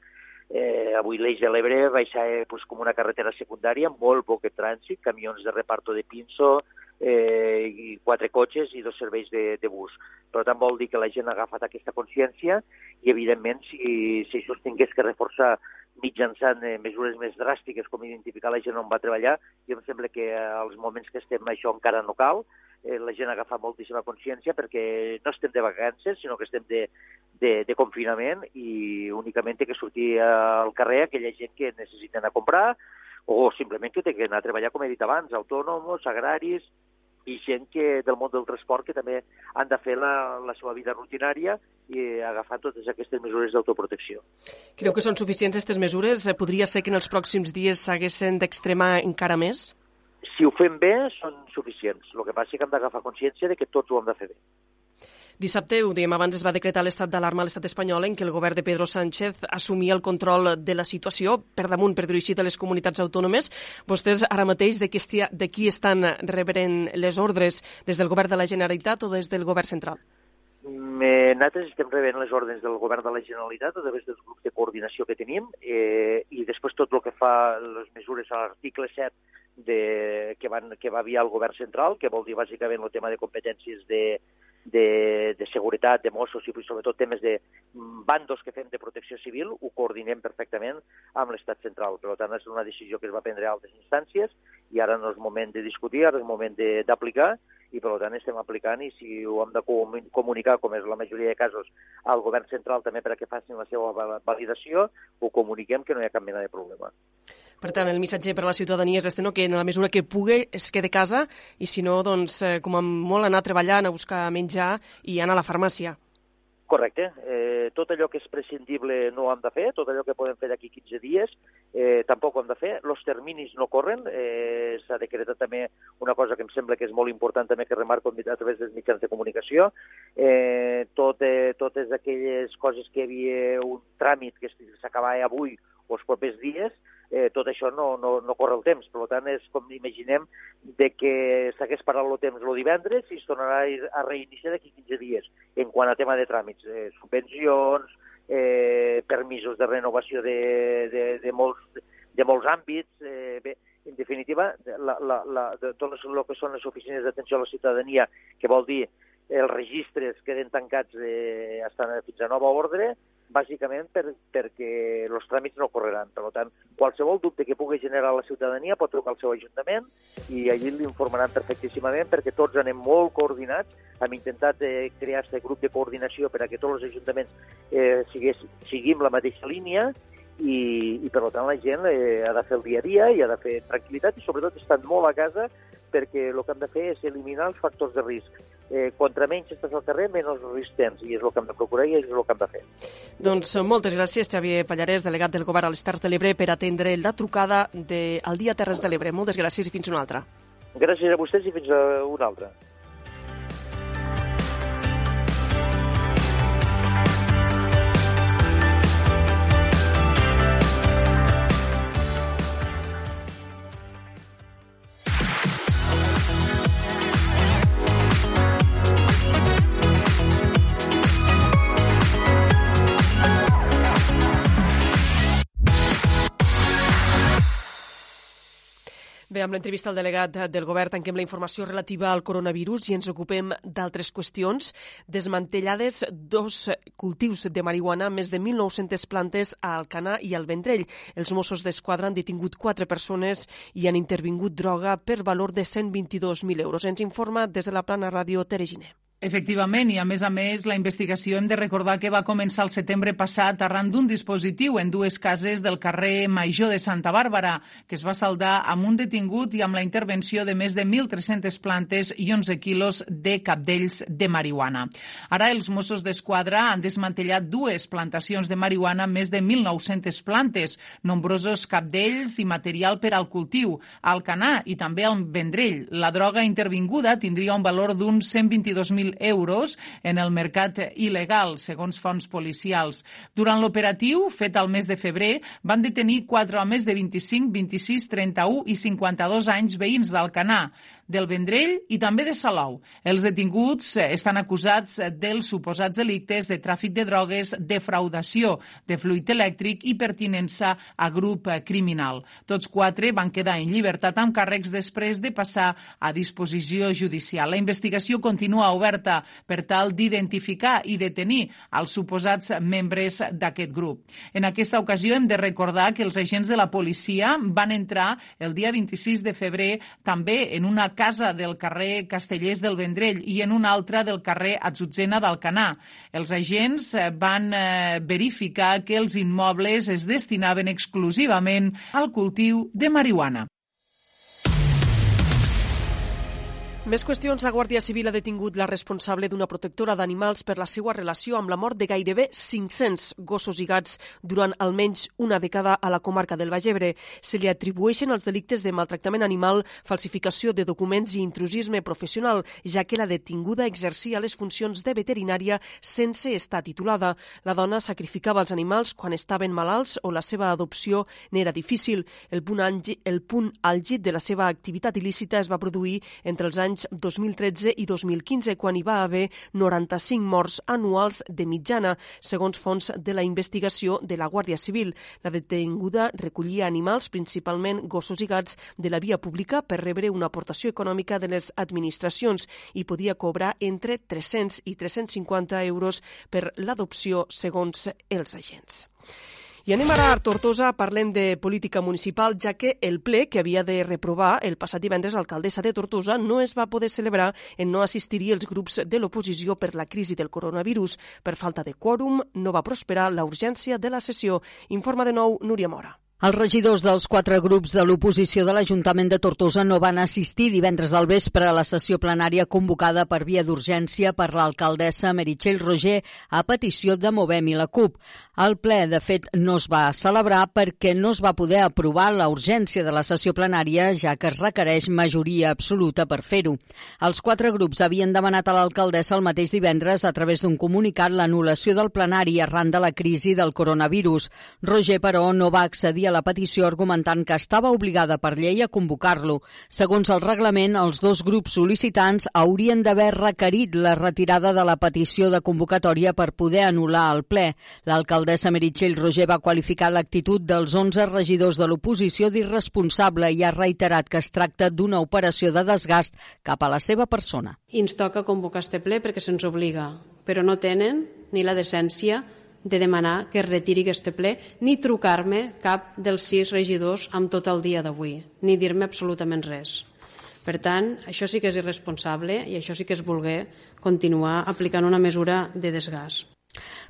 Eh, avui l'Eix de l'Ebre va ser eh, pues, com una carretera secundària, molt poc trànsit, camions de reparto de pinso, eh, i quatre cotxes i dos serveis de, de bus. Per tant, vol dir que la gent ha agafat aquesta consciència i, evidentment, si, si això es tingués que reforçar mitjançant eh, mesures més dràstiques com identificar la gent on va treballar, jo em sembla que als moments que estem això encara no cal, eh, la gent agafa moltíssima consciència perquè no estem de vacances, sinó que estem de, de, de confinament i únicament té que sortir al carrer aquella gent que necessita anar a comprar o simplement que té que anar a treballar, com he dit abans, autònoms, agraris, i gent que del món del transport que també han de fer la, la seva vida rutinària i agafar totes aquestes mesures d'autoprotecció. Creu que són suficients aquestes mesures? Podria ser que en els pròxims dies s'haguessin d'extremar encara més? si ho fem bé, són suficients. El que passa és que hem d'agafar consciència de que tots ho hem de fer bé. Dissabte, ho dèiem abans, es va decretar l'estat d'alarma a l'estat espanyol en què el govern de Pedro Sánchez assumia el control de la situació per damunt, per així, de les comunitats autònomes. Vostès ara mateix de qui, estia, de qui estan rebent les ordres des del govern de la Generalitat o des del govern central? Eh, nosaltres estem rebent les ordres del govern de la Generalitat a través dels grups de coordinació que tenim eh, i després tot el que fa les mesures a l'article 7 de, que, van, que va aviar el govern central, que vol dir bàsicament el tema de competències de, de, de seguretat, de Mossos i sobretot temes de bandos que fem de protecció civil, ho coordinem perfectament amb l'Estat central. Per tant, és una decisió que es va prendre a altres instàncies i ara no és moment de discutir, ara és moment d'aplicar i per tant estem aplicant i si ho hem de comunicar, com és la majoria de casos, al govern central també perquè facin la seva validació, ho comuniquem que no hi ha cap mena de problema. Per tant, el missatge per a la ciutadania és este, no? que en la mesura que pugui es quede a casa i si no, doncs, eh, com a molt anar anar a buscar menjar i anar a la farmàcia. Correcte. Eh, tot allò que és prescindible no ho hem de fer, tot allò que podem fer d'aquí 15 dies eh, tampoc ho hem de fer. Els terminis no corren. Eh, S'ha decretat també una cosa que em sembla que és molt important també que remarco a través dels mitjans de comunicació. Eh, tot, eh, totes aquelles coses que hi havia un tràmit que s'acabava avui o els propers dies, eh, tot això no, no, no corre el temps. Per tant, és com imaginem de que s'hagués parat el temps el divendres i es tornarà a reiniciar d'aquí 15 dies en quant a tema de tràmits, eh, subvencions, eh, permisos de renovació de, de, de, molts, de molts àmbits. Eh, bé, en definitiva, la, la, la, de tot el que són les oficines d'atenció a la ciutadania, que vol dir els registres queden tancats eh, fins a nova ordre, bàsicament per, perquè els tràmits no correran. Per tant, qualsevol dubte que pugui generar la ciutadania pot trucar al seu ajuntament i allí l'informaran perfectíssimament perquè tots anem molt coordinats. Hem intentat eh, crear aquest grup de coordinació per a que tots els ajuntaments eh, sigués, siguim la mateixa línia i, i per tant la gent eh, ha de fer el dia a dia i ha de fer tranquil·litat i sobretot estar molt a casa perquè el que hem de fer és eliminar els factors de risc eh, contra menys estàs al carrer, menys risc tens, i és el que hem de procurar i és el que hem de fer. Doncs eh, moltes gràcies, Xavier Pallarès, delegat del Govern a les Terres de l'Ebre, per atendre la trucada de, al Dia Terres de l'Ebre. Moltes gràcies i fins una altra. Gràcies a vostès i fins a una altra. Bé, amb l'entrevista al delegat del govern tanquem la informació relativa al coronavirus i ens ocupem d'altres qüestions. Desmantellades dos cultius de marihuana, més de 1.900 plantes a Alcanar i al Vendrell. Els Mossos d'Esquadra han detingut quatre persones i han intervingut droga per valor de 122.000 euros. Ens informa des de la plana ràdio Tereginer. Efectivament, i a més a més, la investigació hem de recordar que va començar el setembre passat arran d'un dispositiu en dues cases del carrer Major de Santa Bàrbara, que es va saldar amb un detingut i amb la intervenció de més de 1.300 plantes i 11 quilos de capdells de marihuana. Ara els Mossos d'Esquadra han desmantellat dues plantacions de marihuana amb més de 1.900 plantes, nombrosos capdells i material per al cultiu, al Canà i també al Vendrell. La droga intervinguda tindria un valor d'uns 122.000 1.000 euros en el mercat il·legal, segons fonts policials. Durant l'operatiu, fet al mes de febrer, van detenir quatre homes de 25, 26, 31 i 52 anys veïns d'Alcanar del Vendrell i també de Salou. Els detinguts eh, estan acusats dels suposats delictes de tràfic de drogues, defraudació de fluid elèctric i pertinença a grup eh, criminal. Tots quatre van quedar en llibertat amb càrrecs després de passar a disposició judicial. La investigació continua oberta per tal d'identificar i detenir els suposats membres d'aquest grup. En aquesta ocasió hem de recordar que els agents de la policia van entrar el dia 26 de febrer també en una casa del carrer Castellers del Vendrell i en una altra del carrer Atzutzena d'Alcanar. Els agents eh, van eh, verificar que els immobles es destinaven exclusivament al cultiu de marihuana. Més qüestions. La Guàrdia Civil ha detingut la responsable d'una protectora d'animals per la seva relació amb la mort de gairebé 500 gossos i gats durant almenys una dècada a la comarca del Baix Ebre. Se li atribueixen els delictes de maltractament animal, falsificació de documents i intrusisme professional, ja que la detinguda exercia les funcions de veterinària sense estar titulada. La dona sacrificava els animals quan estaven malalts o la seva adopció n'era difícil. El punt, el punt àlgid de la seva activitat il·lícita es va produir entre els anys anys 2013 i 2015, quan hi va haver 95 morts anuals de mitjana, segons fons de la investigació de la Guàrdia Civil. La detenguda recollia animals, principalment gossos i gats, de la via pública per rebre una aportació econòmica de les administracions i podia cobrar entre 300 i 350 euros per l'adopció, segons els agents. I anem ara a Tortosa, parlem de política municipal, ja que el ple que havia de reprovar el passat divendres l'alcaldessa de Tortosa no es va poder celebrar en no assistir-hi els grups de l'oposició per la crisi del coronavirus. Per falta de quòrum, no va prosperar la urgència de la sessió. Informa de nou Núria Mora. Els regidors dels quatre grups de l'oposició de l'Ajuntament de Tortosa no van assistir divendres al vespre a la sessió plenària convocada per via d'urgència per l'alcaldessa Meritxell Roger a petició de Movem i la CUP. El ple, de fet, no es va celebrar perquè no es va poder aprovar la urgència de la sessió plenària, ja que es requereix majoria absoluta per fer-ho. Els quatre grups havien demanat a l'alcaldessa el mateix divendres a través d'un comunicat l'anul·lació del plenari arran de la crisi del coronavirus. Roger, però, no va accedir a la petició argumentant que estava obligada per llei a convocar-lo. Segons el reglament, els dos grups sol·licitants haurien d'haver requerit la retirada de la petició de convocatòria per poder anul·lar el ple. L'alcaldessa Meritxell Roger va qualificar l'actitud dels 11 regidors de l'oposició d'irresponsable i ha reiterat que es tracta d'una operació de desgast cap a la seva persona. I ens toca convocar este ple perquè se'ns obliga, però no tenen ni la decència de demanar que es retiri aquest ple, ni trucar-me cap dels sis regidors amb tot el dia d'avui, ni dir-me absolutament res. Per tant, això sí que és irresponsable i això sí que és voler continuar aplicant una mesura de desgast.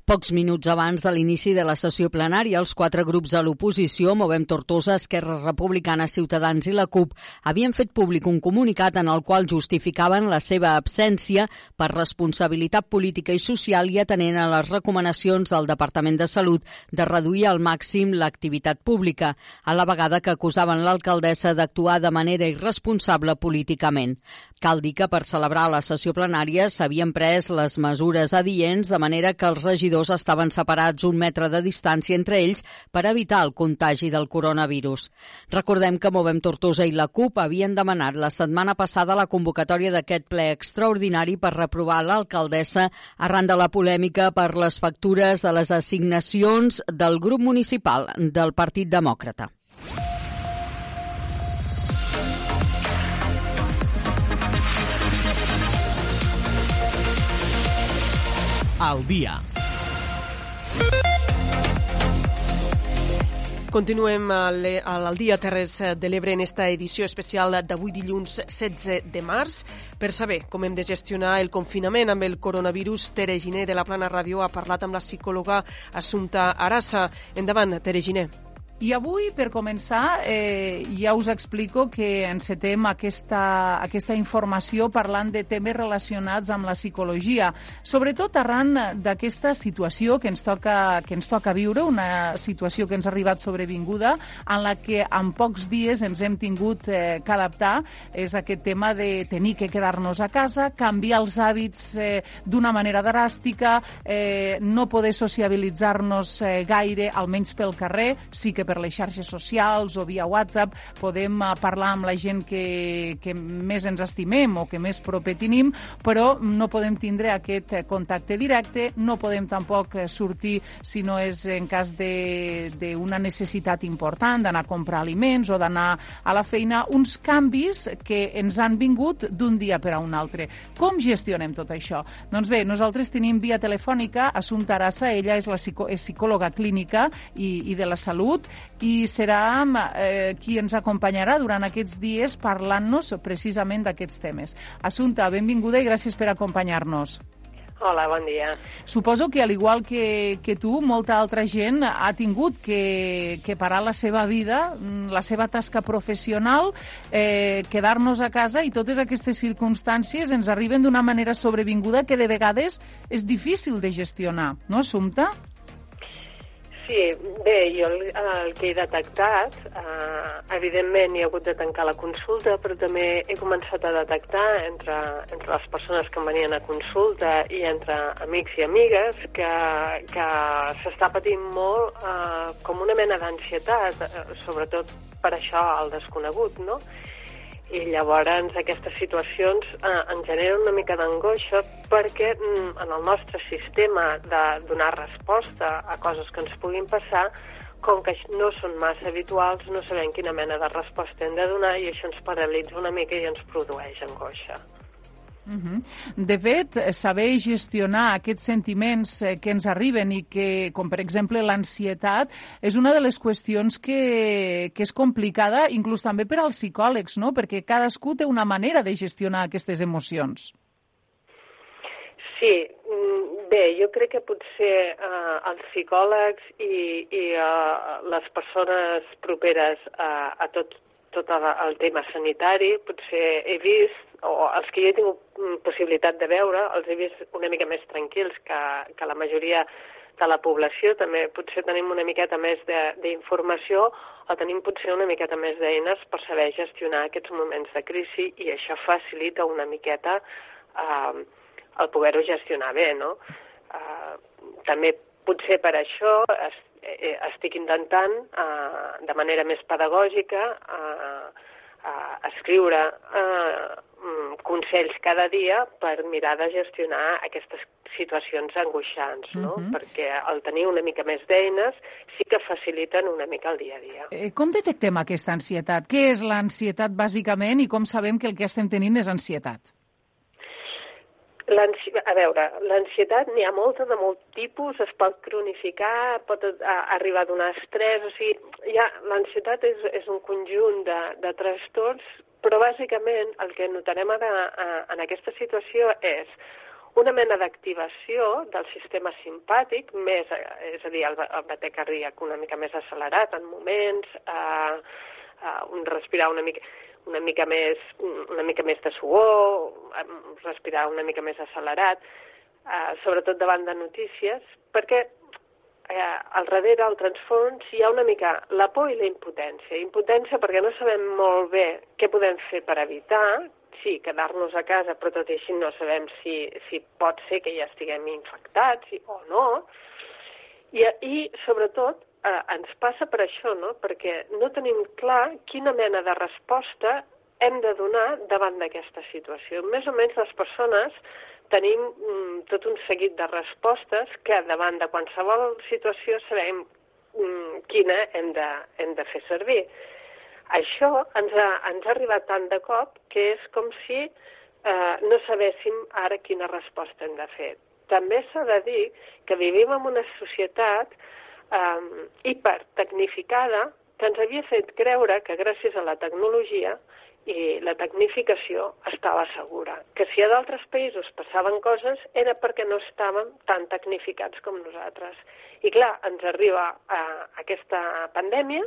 Pocs minuts abans de l'inici de la sessió plenària, els quatre grups de l'oposició, Movem Tortosa, Esquerra Republicana, Ciutadans i la CUP, havien fet públic un comunicat en el qual justificaven la seva absència per responsabilitat política i social i atenent a les recomanacions del Departament de Salut de reduir al màxim l'activitat pública, a la vegada que acusaven l'alcaldessa d'actuar de manera irresponsable políticament. Cal dir que per celebrar la sessió plenària s'havien pres les mesures adients de manera que els regidors estaven separats un metre de distància entre ells per evitar el contagi del coronavirus. Recordem que Movem Tortosa i la CUP havien demanat la setmana passada la convocatòria d'aquest ple extraordinari per reprovar l'alcaldessa arran de la polèmica per les factures de les assignacions del grup municipal del Partit Demòcrata. Al dia. Continuem al, dia Terres de l'Ebre en esta edició especial d'avui dilluns 16 de març. Per saber com hem de gestionar el confinament amb el coronavirus, Tere Giné de la Plana Ràdio ha parlat amb la psicòloga Assumpta Arassa. Endavant, Tere Giné. I avui, per començar, eh, ja us explico que encetem aquesta, aquesta informació parlant de temes relacionats amb la psicologia, sobretot arran d'aquesta situació que ens, toca, que ens toca viure, una situació que ens ha arribat sobrevinguda, en la que en pocs dies ens hem tingut eh, que adaptar, és aquest tema de tenir que quedar-nos a casa, canviar els hàbits eh, d'una manera dràstica, eh, no poder sociabilitzar-nos eh, gaire, almenys pel carrer, sí que per les xarxes socials o via WhatsApp podem uh, parlar amb la gent que, que més ens estimem o que més proper tenim, però no podem tindre aquest eh, contacte directe, no podem tampoc eh, sortir si no és en cas d'una necessitat important, d'anar a comprar aliments o d'anar a la feina, uns canvis que ens han vingut d'un dia per a un altre. Com gestionem tot això? Doncs bé, nosaltres tenim via telefònica Assumpta Arassa, ella és la psico és psicòloga clínica i, i de la salut i serà eh, qui ens acompanyarà durant aquests dies parlant-nos precisament d'aquests temes. Assumpta, benvinguda i gràcies per acompanyar-nos. Hola, bon dia. Suposo que, al igual que, que tu, molta altra gent ha tingut que, que parar la seva vida, mm, la seva tasca professional, eh, quedar-nos a casa i totes aquestes circumstàncies ens arriben d'una manera sobrevinguda que de vegades és difícil de gestionar, no, Assumpta? Sí, bé, jo el, el que he detectat, eh, evidentment hi ha hagut de tancar la consulta, però també he començat a detectar entre, entre les persones que em venien a consulta i entre amics i amigues que, que s'està patint molt eh, com una mena d'ansietat, eh, sobretot per això el desconegut, no? I llavors aquestes situacions eh, en generen una mica d'angoixa perquè mm, en el nostre sistema de donar resposta a coses que ens puguin passar com que no són massa habituals, no sabem quina mena de resposta hem de donar i això ens paralitza una mica i ens produeix angoixa. Uh -huh. De fet, saber gestionar aquests sentiments eh, que ens arriben i que, com per exemple l'ansietat, és una de les qüestions que, que és complicada, inclús també per als psicòlegs, no? perquè cadascú té una manera de gestionar aquestes emocions. Sí, mm, bé, jo crec que potser eh, els psicòlegs i, i eh, les persones properes a, a tot, tot el tema sanitari, potser he vist o els que jo he tingut mm, possibilitat de veure, els he vist una mica més tranquils que, que la majoria de la població. També potser tenim una miqueta més d'informació o tenim potser una miqueta més d'eines per saber gestionar aquests moments de crisi i això facilita una miqueta eh, el poder-ho gestionar bé, no? Eh, també potser per això es, eh, estic intentant, eh, de manera més pedagògica, eh, eh, escriure eh, consells cada dia per mirar de gestionar aquestes situacions angoixants, no? Uh mhm. -huh. Perquè al tenir una mica més d'eines sí que faciliten una mica el dia a dia. Eh, com detectem aquesta ansietat? Què és l'ansietat bàsicament i com sabem que el que estem tenint és ansietat? A veure, l'ansietat n'hi ha molta de molt tipus, es pot cronificar, pot arribar a donar estrès, o sigui, ja l'ansietat és, és un conjunt de, de trastorns però bàsicament el que notarem ara en aquesta situació és una mena d'activació del sistema simpàtic, més, és a dir, el, el bater cardíac una mica més accelerat en moments, eh, eh, un respirar una mica, una mica més, una mica més de suor, respirar una mica més accelerat, eh, sobretot davant de notícies, perquè eh, al darrere, al transfons, hi ha una mica la por i la impotència. Impotència perquè no sabem molt bé què podem fer per evitar, sí, quedar-nos a casa, però tot i així no sabem si, si pot ser que ja estiguem infectats o no. I, i sobretot, eh, ens passa per això, no? perquè no tenim clar quina mena de resposta hem de donar davant d'aquesta situació. Més o menys les persones tenim mm, tot un seguit de respostes que davant de qualsevol situació sabem mm, quina hem de, hem de fer servir. Això ens ha, ens ha arribat tant de cop que és com si eh, no sabéssim ara quina resposta hem de fer. També s'ha de dir que vivim en una societat eh, hipertecnificada que ens havia fet creure que gràcies a la tecnologia i la tecnificació estava segura. Que si a d'altres països passaven coses era perquè no estàvem tan tecnificats com nosaltres. I clar, ens arriba a aquesta pandèmia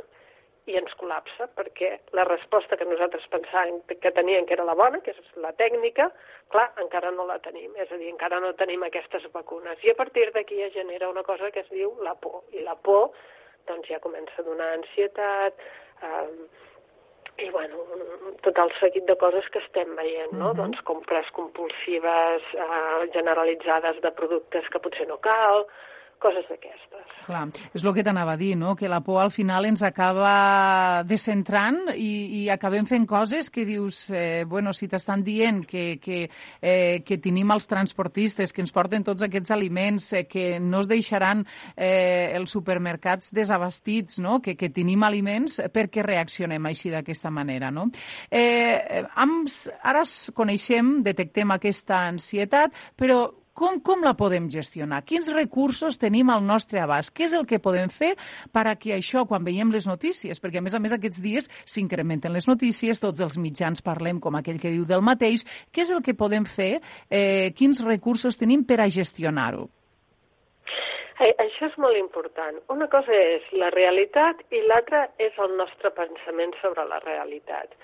i ens col·lapsa, perquè la resposta que nosaltres pensàvem que tenien que era la bona, que és la tècnica, clar, encara no la tenim, és a dir, encara no tenim aquestes vacunes. I a partir d'aquí es genera una cosa que es diu la por, i la por doncs ja comença a donar ansietat, eh, i bueno, tot el seguit de coses que estem veient, no? Uh -huh. Doncs compres compulsives eh, generalitzades de productes que potser no cal, coses d'aquestes. Clar, és el que t'anava a dir, no? que la por al final ens acaba descentrant i, i acabem fent coses que dius, eh, bueno, si t'estan dient que, que, eh, que tenim els transportistes que ens porten tots aquests aliments, eh, que no es deixaran eh, els supermercats desabastits, no? que, que tenim aliments, per què reaccionem així d'aquesta manera? No? Eh, amb, ara coneixem, detectem aquesta ansietat, però com, com la podem gestionar? Quins recursos tenim al nostre abast? Què és el que podem fer per a que això, quan veiem les notícies, perquè a més a més aquests dies s'incrementen les notícies, tots els mitjans parlem com aquell que diu del mateix, què és el que podem fer? Eh, quins recursos tenim per a gestionar-ho? Això és molt important. Una cosa és la realitat i l'altra és el nostre pensament sobre la realitat.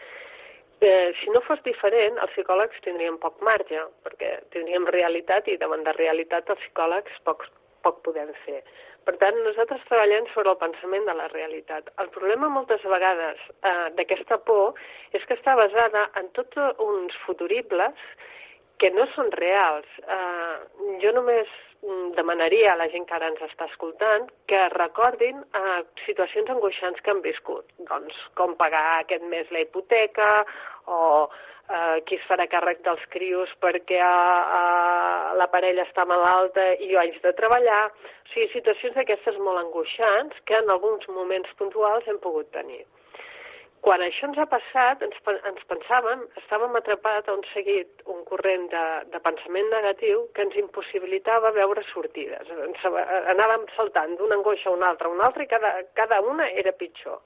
Eh, si no fos diferent, els psicòlegs tindrien poc marge, perquè tindríem realitat i davant de realitat els psicòlegs poc, poc podem fer. Per tant, nosaltres treballem sobre el pensament de la realitat. El problema moltes vegades eh, d'aquesta por és que està basada en tots uns futuribles que no són reals. Eh, jo només Mm, demanaria a la gent que ara ens està escoltant que recordin eh, situacions angoixants que han viscut. Doncs com pagar aquest mes la hipoteca o eh, qui es farà càrrec dels crios perquè eh, eh, la parella està malalta i jo haig de treballar. O sigui, situacions d'aquestes molt angoixants que en alguns moments puntuals hem pogut tenir. Quan això ens ha passat, ens, ens pensàvem, estàvem atrapats a un seguit, un corrent de, de pensament negatiu que ens impossibilitava veure sortides. Ens, anàvem saltant d'una angoixa a una altra, a una altra, i cada, cada una era pitjor.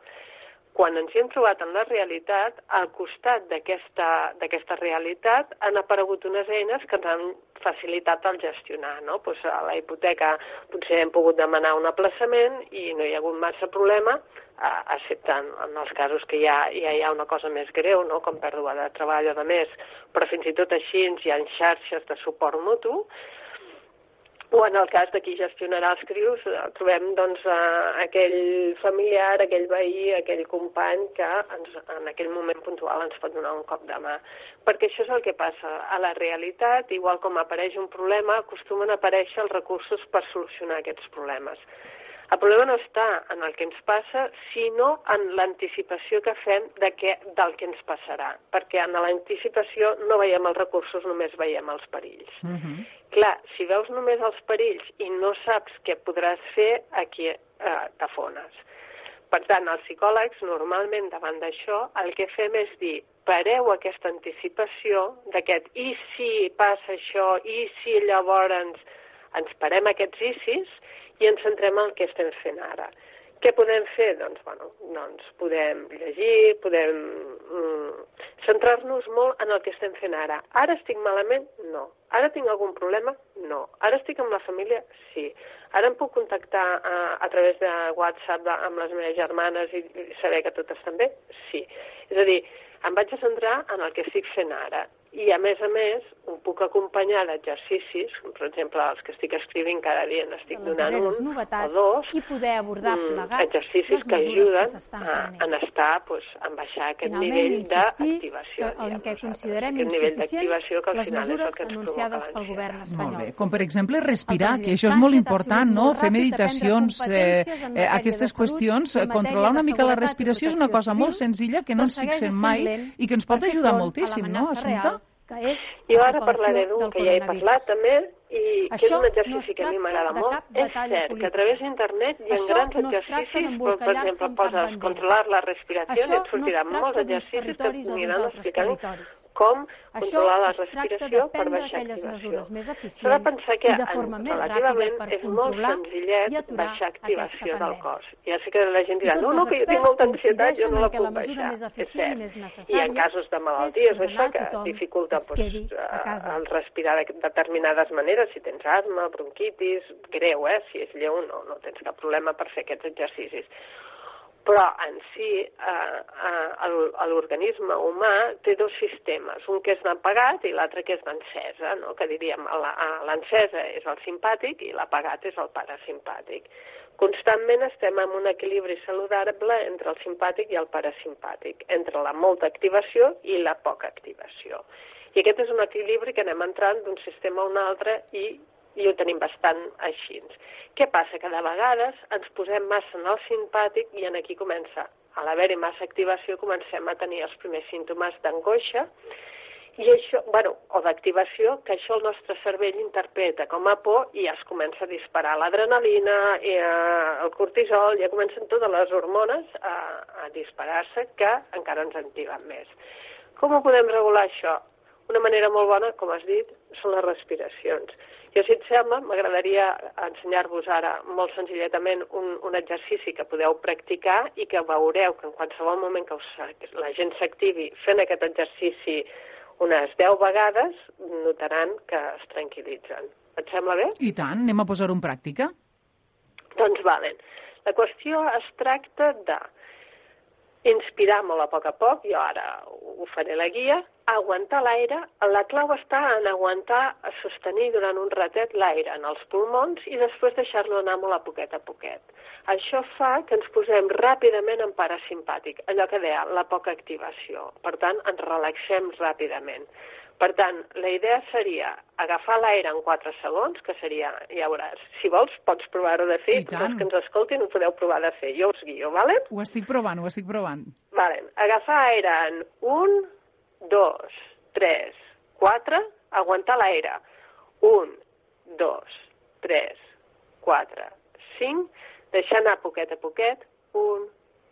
Quan ens hi hem trobat en la realitat, al costat d'aquesta realitat han aparegut unes eines que ens han facilitat el gestionar. No? Pues a la hipoteca potser hem pogut demanar un aplaçament i no hi ha hagut massa problema, excepte en, en els casos que ja, ja hi ha una cosa més greu, no? com pèrdua de treball o de més, però fins i tot així hi ha xarxes de suport mutu, o en el cas de qui gestionarà els crius, eh, trobem doncs, aquell familiar, aquell veí, aquell company que ens, en aquell moment puntual ens pot donar un cop de mà. Perquè això és el que passa. A la realitat, igual com apareix un problema, acostumen a aparèixer els recursos per solucionar aquests problemes. El problema no està en el que ens passa, sinó en l'anticipació que fem de què, del que ens passarà. Perquè en l'anticipació no veiem els recursos, només veiem els perills. Uh mhm. -huh. Clar, si veus només els perills i no saps què podràs fer, aquí eh, t'afones. Per tant, els psicòlegs, normalment, davant d'això, el que fem és dir pareu aquesta anticipació d'aquest i si passa això, i si llavors ens, ens parem aquests icis i ens centrem en el que estem fent ara. Què podem fer? Doncs, bueno, doncs podem llegir, podem mm, centrar-nos molt en el que estem fent ara. Ara estic malament? No. Ara tinc algun problema? No. Ara estic amb la família? Sí. Ara em puc contactar a, a través de WhatsApp de, amb les meves germanes i, saber que tot està bé? Sí. És a dir, em vaig a centrar en el que estic fent ara i a més a més ho puc acompanyar d'exercicis, per exemple els que estic escrivint cada dia n'estic donant un o dos, i poder abordar mm, plegats exercicis que ajuden que a, a estar, pues, a baixar aquest Finalment, nivell d'activació. En què considerem insuficient que les mesures anunciades pel govern espanyol. Molt bé. Com per exemple respirar, que això és molt important, no? Fer meditacions, eh, eh, aquestes qüestions, controlar una mica la respiració és una cosa molt senzilla que no ens fixem mai i que ens pot ajudar moltíssim, no, Assumpta? Que és... Jo ara parlaré d'un que ja he parlat també, i Això que és un exercici no que a mi m'agrada molt. És cert que a través d'internet hi ha Això grans no exercicis, per, per exemple, poses controlar la respiració i et sortiran no molts exercicis que aniran explicant com controlar la respiració per baixar activació. S'ha de pensar que en, relativament és molt senzillet baixar activació del cos. Ja sé que la gent dirà, no, no, que jo tinc molta ansietat, jo no la puc baixar. És cert. I en casos de malalties, això que dificulta pues, el respirar de determinades maneres, si tens asma, bronquitis, greu, eh? si és lleu no, no tens cap problema per fer aquests exercicis però en si eh, eh, l'organisme humà té dos sistemes, un que és d'apagat i l'altre que és d'encesa, no? que diríem l'encesa és el simpàtic i l'apagat és el parasimpàtic. Constantment estem en un equilibri saludable entre el simpàtic i el parasimpàtic, entre la molta activació i la poca activació. I aquest és un equilibri que anem entrant d'un sistema a un altre i i ho tenim bastant així. Què passa? Que de vegades ens posem massa en el simpàtic i en aquí comença, a l'haver-hi massa activació, comencem a tenir els primers símptomes d'angoixa i això, bueno, o d'activació, que això el nostre cervell interpreta com a por i ja es comença a disparar l'adrenalina, eh, el cortisol, ja comencen totes les hormones a, a disparar-se que encara ens activen més. Com ho podem regular això? Una manera molt bona, com has dit, són les respiracions. Jo, si et sembla, m'agradaria ensenyar-vos ara molt senzilletament un, un exercici que podeu practicar i que veureu que en qualsevol moment que us, la gent s'activi fent aquest exercici unes 10 vegades, notaran que es tranquil·litzen. Et sembla bé? I tant, anem a posar-ho en pràctica. Doncs valen. La qüestió es tracta de inspirar molt a poc a poc, jo ara ho faré la guia, aguantar l'aire, la clau està en aguantar, a sostenir durant un ratet l'aire en els pulmons i després deixar-lo anar molt a poquet a poquet. Això fa que ens posem ràpidament en parasimpàtic, allò que deia, la poca activació. Per tant, ens relaxem ràpidament. Per tant, la idea seria agafar l'aire en 4 segons, que seria, ja veuràs, si vols pots provar-ho de fer, tots els que ens escoltin ho podeu provar de fer, jo us guio, vale? Ho estic provant, ho estic provant. Vale, agafar aire en 1, 2, 3, 4, aguantar l'aire, 1, 2, 3, 4, 5, deixar anar poquet a poquet, 1,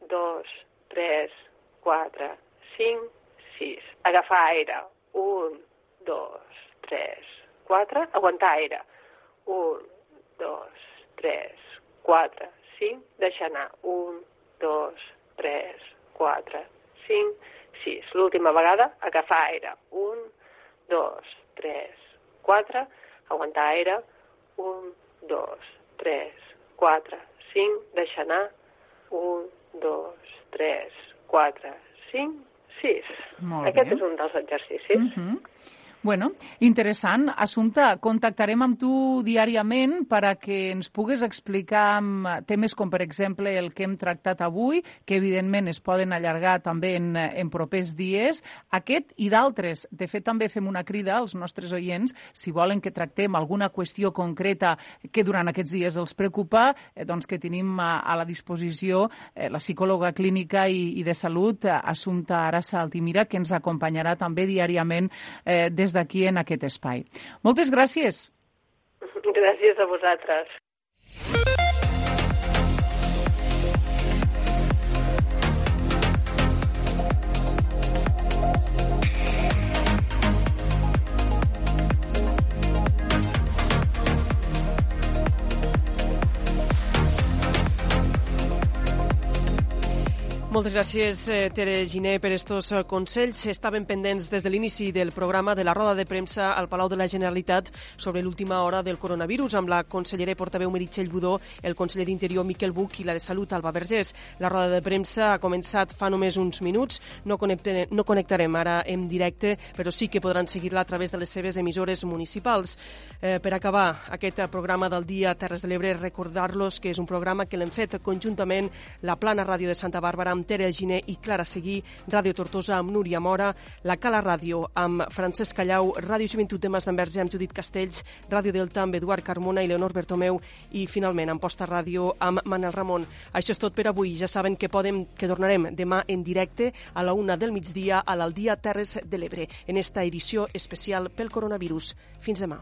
2, 3, 4, 5, 6. Agafar aire, un, dos, tres, quatre, aguantar aire. Un, dos, tres, quatre, cinc, deixar anar. Un, dos, tres, quatre, cinc, sis. L'última vegada, agafar aire. Un, dos, tres, quatre, aguantar aire. Un, dos, tres, quatre, cinc, deixar anar. Un, dos, tres, quatre, cinc, sis. Molt Aquest bé. és un dels exercicis. Uh -huh. Bueno, interessant. Assumpta, contactarem amb tu diàriament per a que ens pugues explicar temes com, per exemple, el que hem tractat avui, que evidentment es poden allargar també en, en propers dies, aquest i d'altres. De fet, també fem una crida als nostres oients, si volen que tractem alguna qüestió concreta que durant aquests dies els preocupa, eh, doncs que tenim a, a la disposició eh, la psicòloga clínica i, i de salut, eh, Assumpta Arassa Altimira, que ens acompanyarà també diàriament eh, des d'aquí en aquest espai. Moltes gràcies. Gràcies a vosaltres. Moltes gràcies, eh, Tere Giné, per estos eh, consells. Estaven pendents des de l'inici del programa de la roda de premsa al Palau de la Generalitat sobre l'última hora del coronavirus amb la consellera i portaveu Meritxell Budó, el conseller d'Interior Miquel Buch i la de Salut Alba Vergés. La roda de premsa ha començat fa només uns minuts. No, connecte, no connectarem ara en directe, però sí que podran seguir-la a través de les seves emissores municipals. Eh, per acabar aquest programa del dia Terres de l'Ebre, recordar-los que és un programa que l'hem fet conjuntament la Plana Ràdio de Santa Bàrbara amb Tere Giné i Clara Seguí, Ràdio Tortosa amb Núria Mora, la Cala Ràdio amb Francesc Callau, Ràdio Joventut de Masdenverge amb Judit Castells, Ràdio Delta amb Eduard Carmona i Leonor Bertomeu i finalment amb Posta Ràdio amb Manel Ramon. Això és tot per avui. Ja saben que podem que tornarem demà en directe a la una del migdia a l'Aldia Terres de l'Ebre en esta edició especial pel coronavirus. Fins demà.